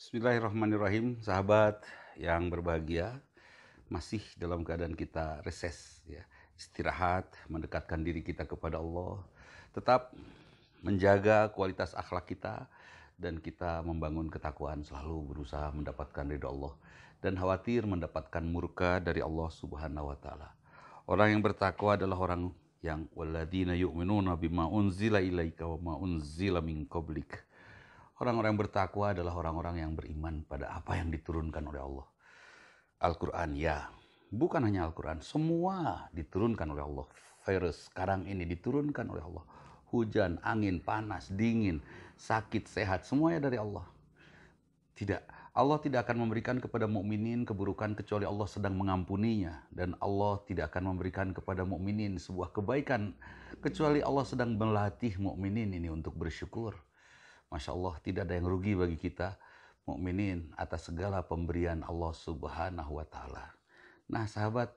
Bismillahirrahmanirrahim, sahabat yang berbahagia, masih dalam keadaan kita reses, ya, istirahat, mendekatkan diri kita kepada Allah, tetap menjaga kualitas akhlak kita, dan kita membangun ketakwaan selalu berusaha mendapatkan ridho Allah. Dan khawatir mendapatkan murka dari Allah Subhanahu wa taala. Orang yang bertakwa adalah orang yang waladina yu'minuna bima unzila ilaika wa ma unzila min qablik Orang-orang bertakwa adalah orang-orang yang beriman pada apa yang diturunkan oleh Allah. Al-Quran, ya. Bukan hanya Al-Quran, semua diturunkan oleh Allah. Virus sekarang ini diturunkan oleh Allah. Hujan, angin, panas, dingin, sakit, sehat, semuanya dari Allah. Tidak, Allah tidak akan memberikan kepada mukminin keburukan kecuali Allah sedang mengampuninya dan Allah tidak akan memberikan kepada mukminin sebuah kebaikan kecuali Allah sedang melatih mukminin ini untuk bersyukur. Masya Allah tidak ada yang rugi bagi kita mukminin atas segala pemberian Allah Subhanahu wa taala. Nah, sahabat,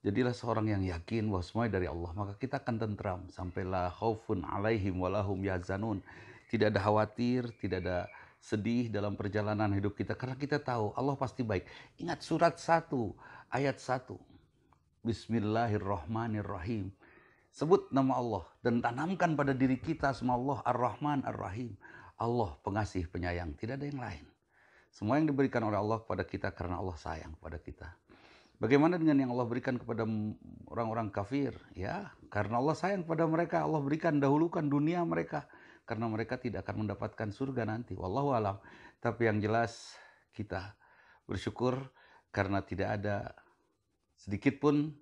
jadilah seorang yang yakin bahwa semua dari Allah, maka kita akan tentram sampailah khaufun alaihim walahum yazanun. Tidak ada khawatir, tidak ada sedih dalam perjalanan hidup kita karena kita tahu Allah pasti baik. Ingat surat 1 ayat 1. Bismillahirrahmanirrahim. Sebut nama Allah dan tanamkan pada diri kita semua Allah Ar-Rahman Ar-Rahim. Allah pengasih penyayang, tidak ada yang lain. Semua yang diberikan oleh Allah kepada kita karena Allah sayang kepada kita. Bagaimana dengan yang Allah berikan kepada orang-orang kafir? Ya, karena Allah sayang kepada mereka, Allah berikan dahulukan dunia mereka karena mereka tidak akan mendapatkan surga nanti. Wallahu alam. Tapi yang jelas kita bersyukur karena tidak ada sedikit pun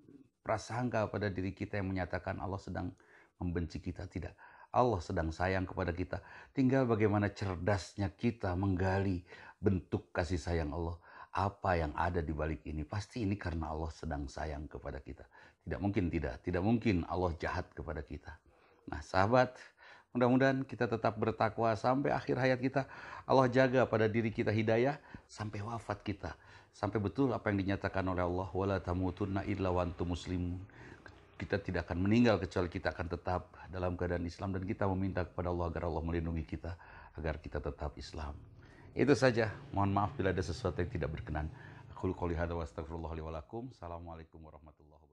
prasangka pada diri kita yang menyatakan Allah sedang membenci kita. Tidak. Allah sedang sayang kepada kita. Tinggal bagaimana cerdasnya kita menggali bentuk kasih sayang Allah. Apa yang ada di balik ini. Pasti ini karena Allah sedang sayang kepada kita. Tidak mungkin tidak. Tidak mungkin Allah jahat kepada kita. Nah sahabat, mudah-mudahan kita tetap bertakwa sampai akhir hayat kita. Allah jaga pada diri kita hidayah sampai wafat kita sampai betul apa yang dinyatakan oleh Allah wala tamutunna illa wa antum muslimun kita tidak akan meninggal kecuali kita akan tetap dalam keadaan Islam dan kita meminta kepada Allah agar Allah melindungi kita agar kita tetap Islam. Itu saja. Mohon maaf bila ada sesuatu yang tidak berkenan. Aku. Assalamualaikum warahmatullahi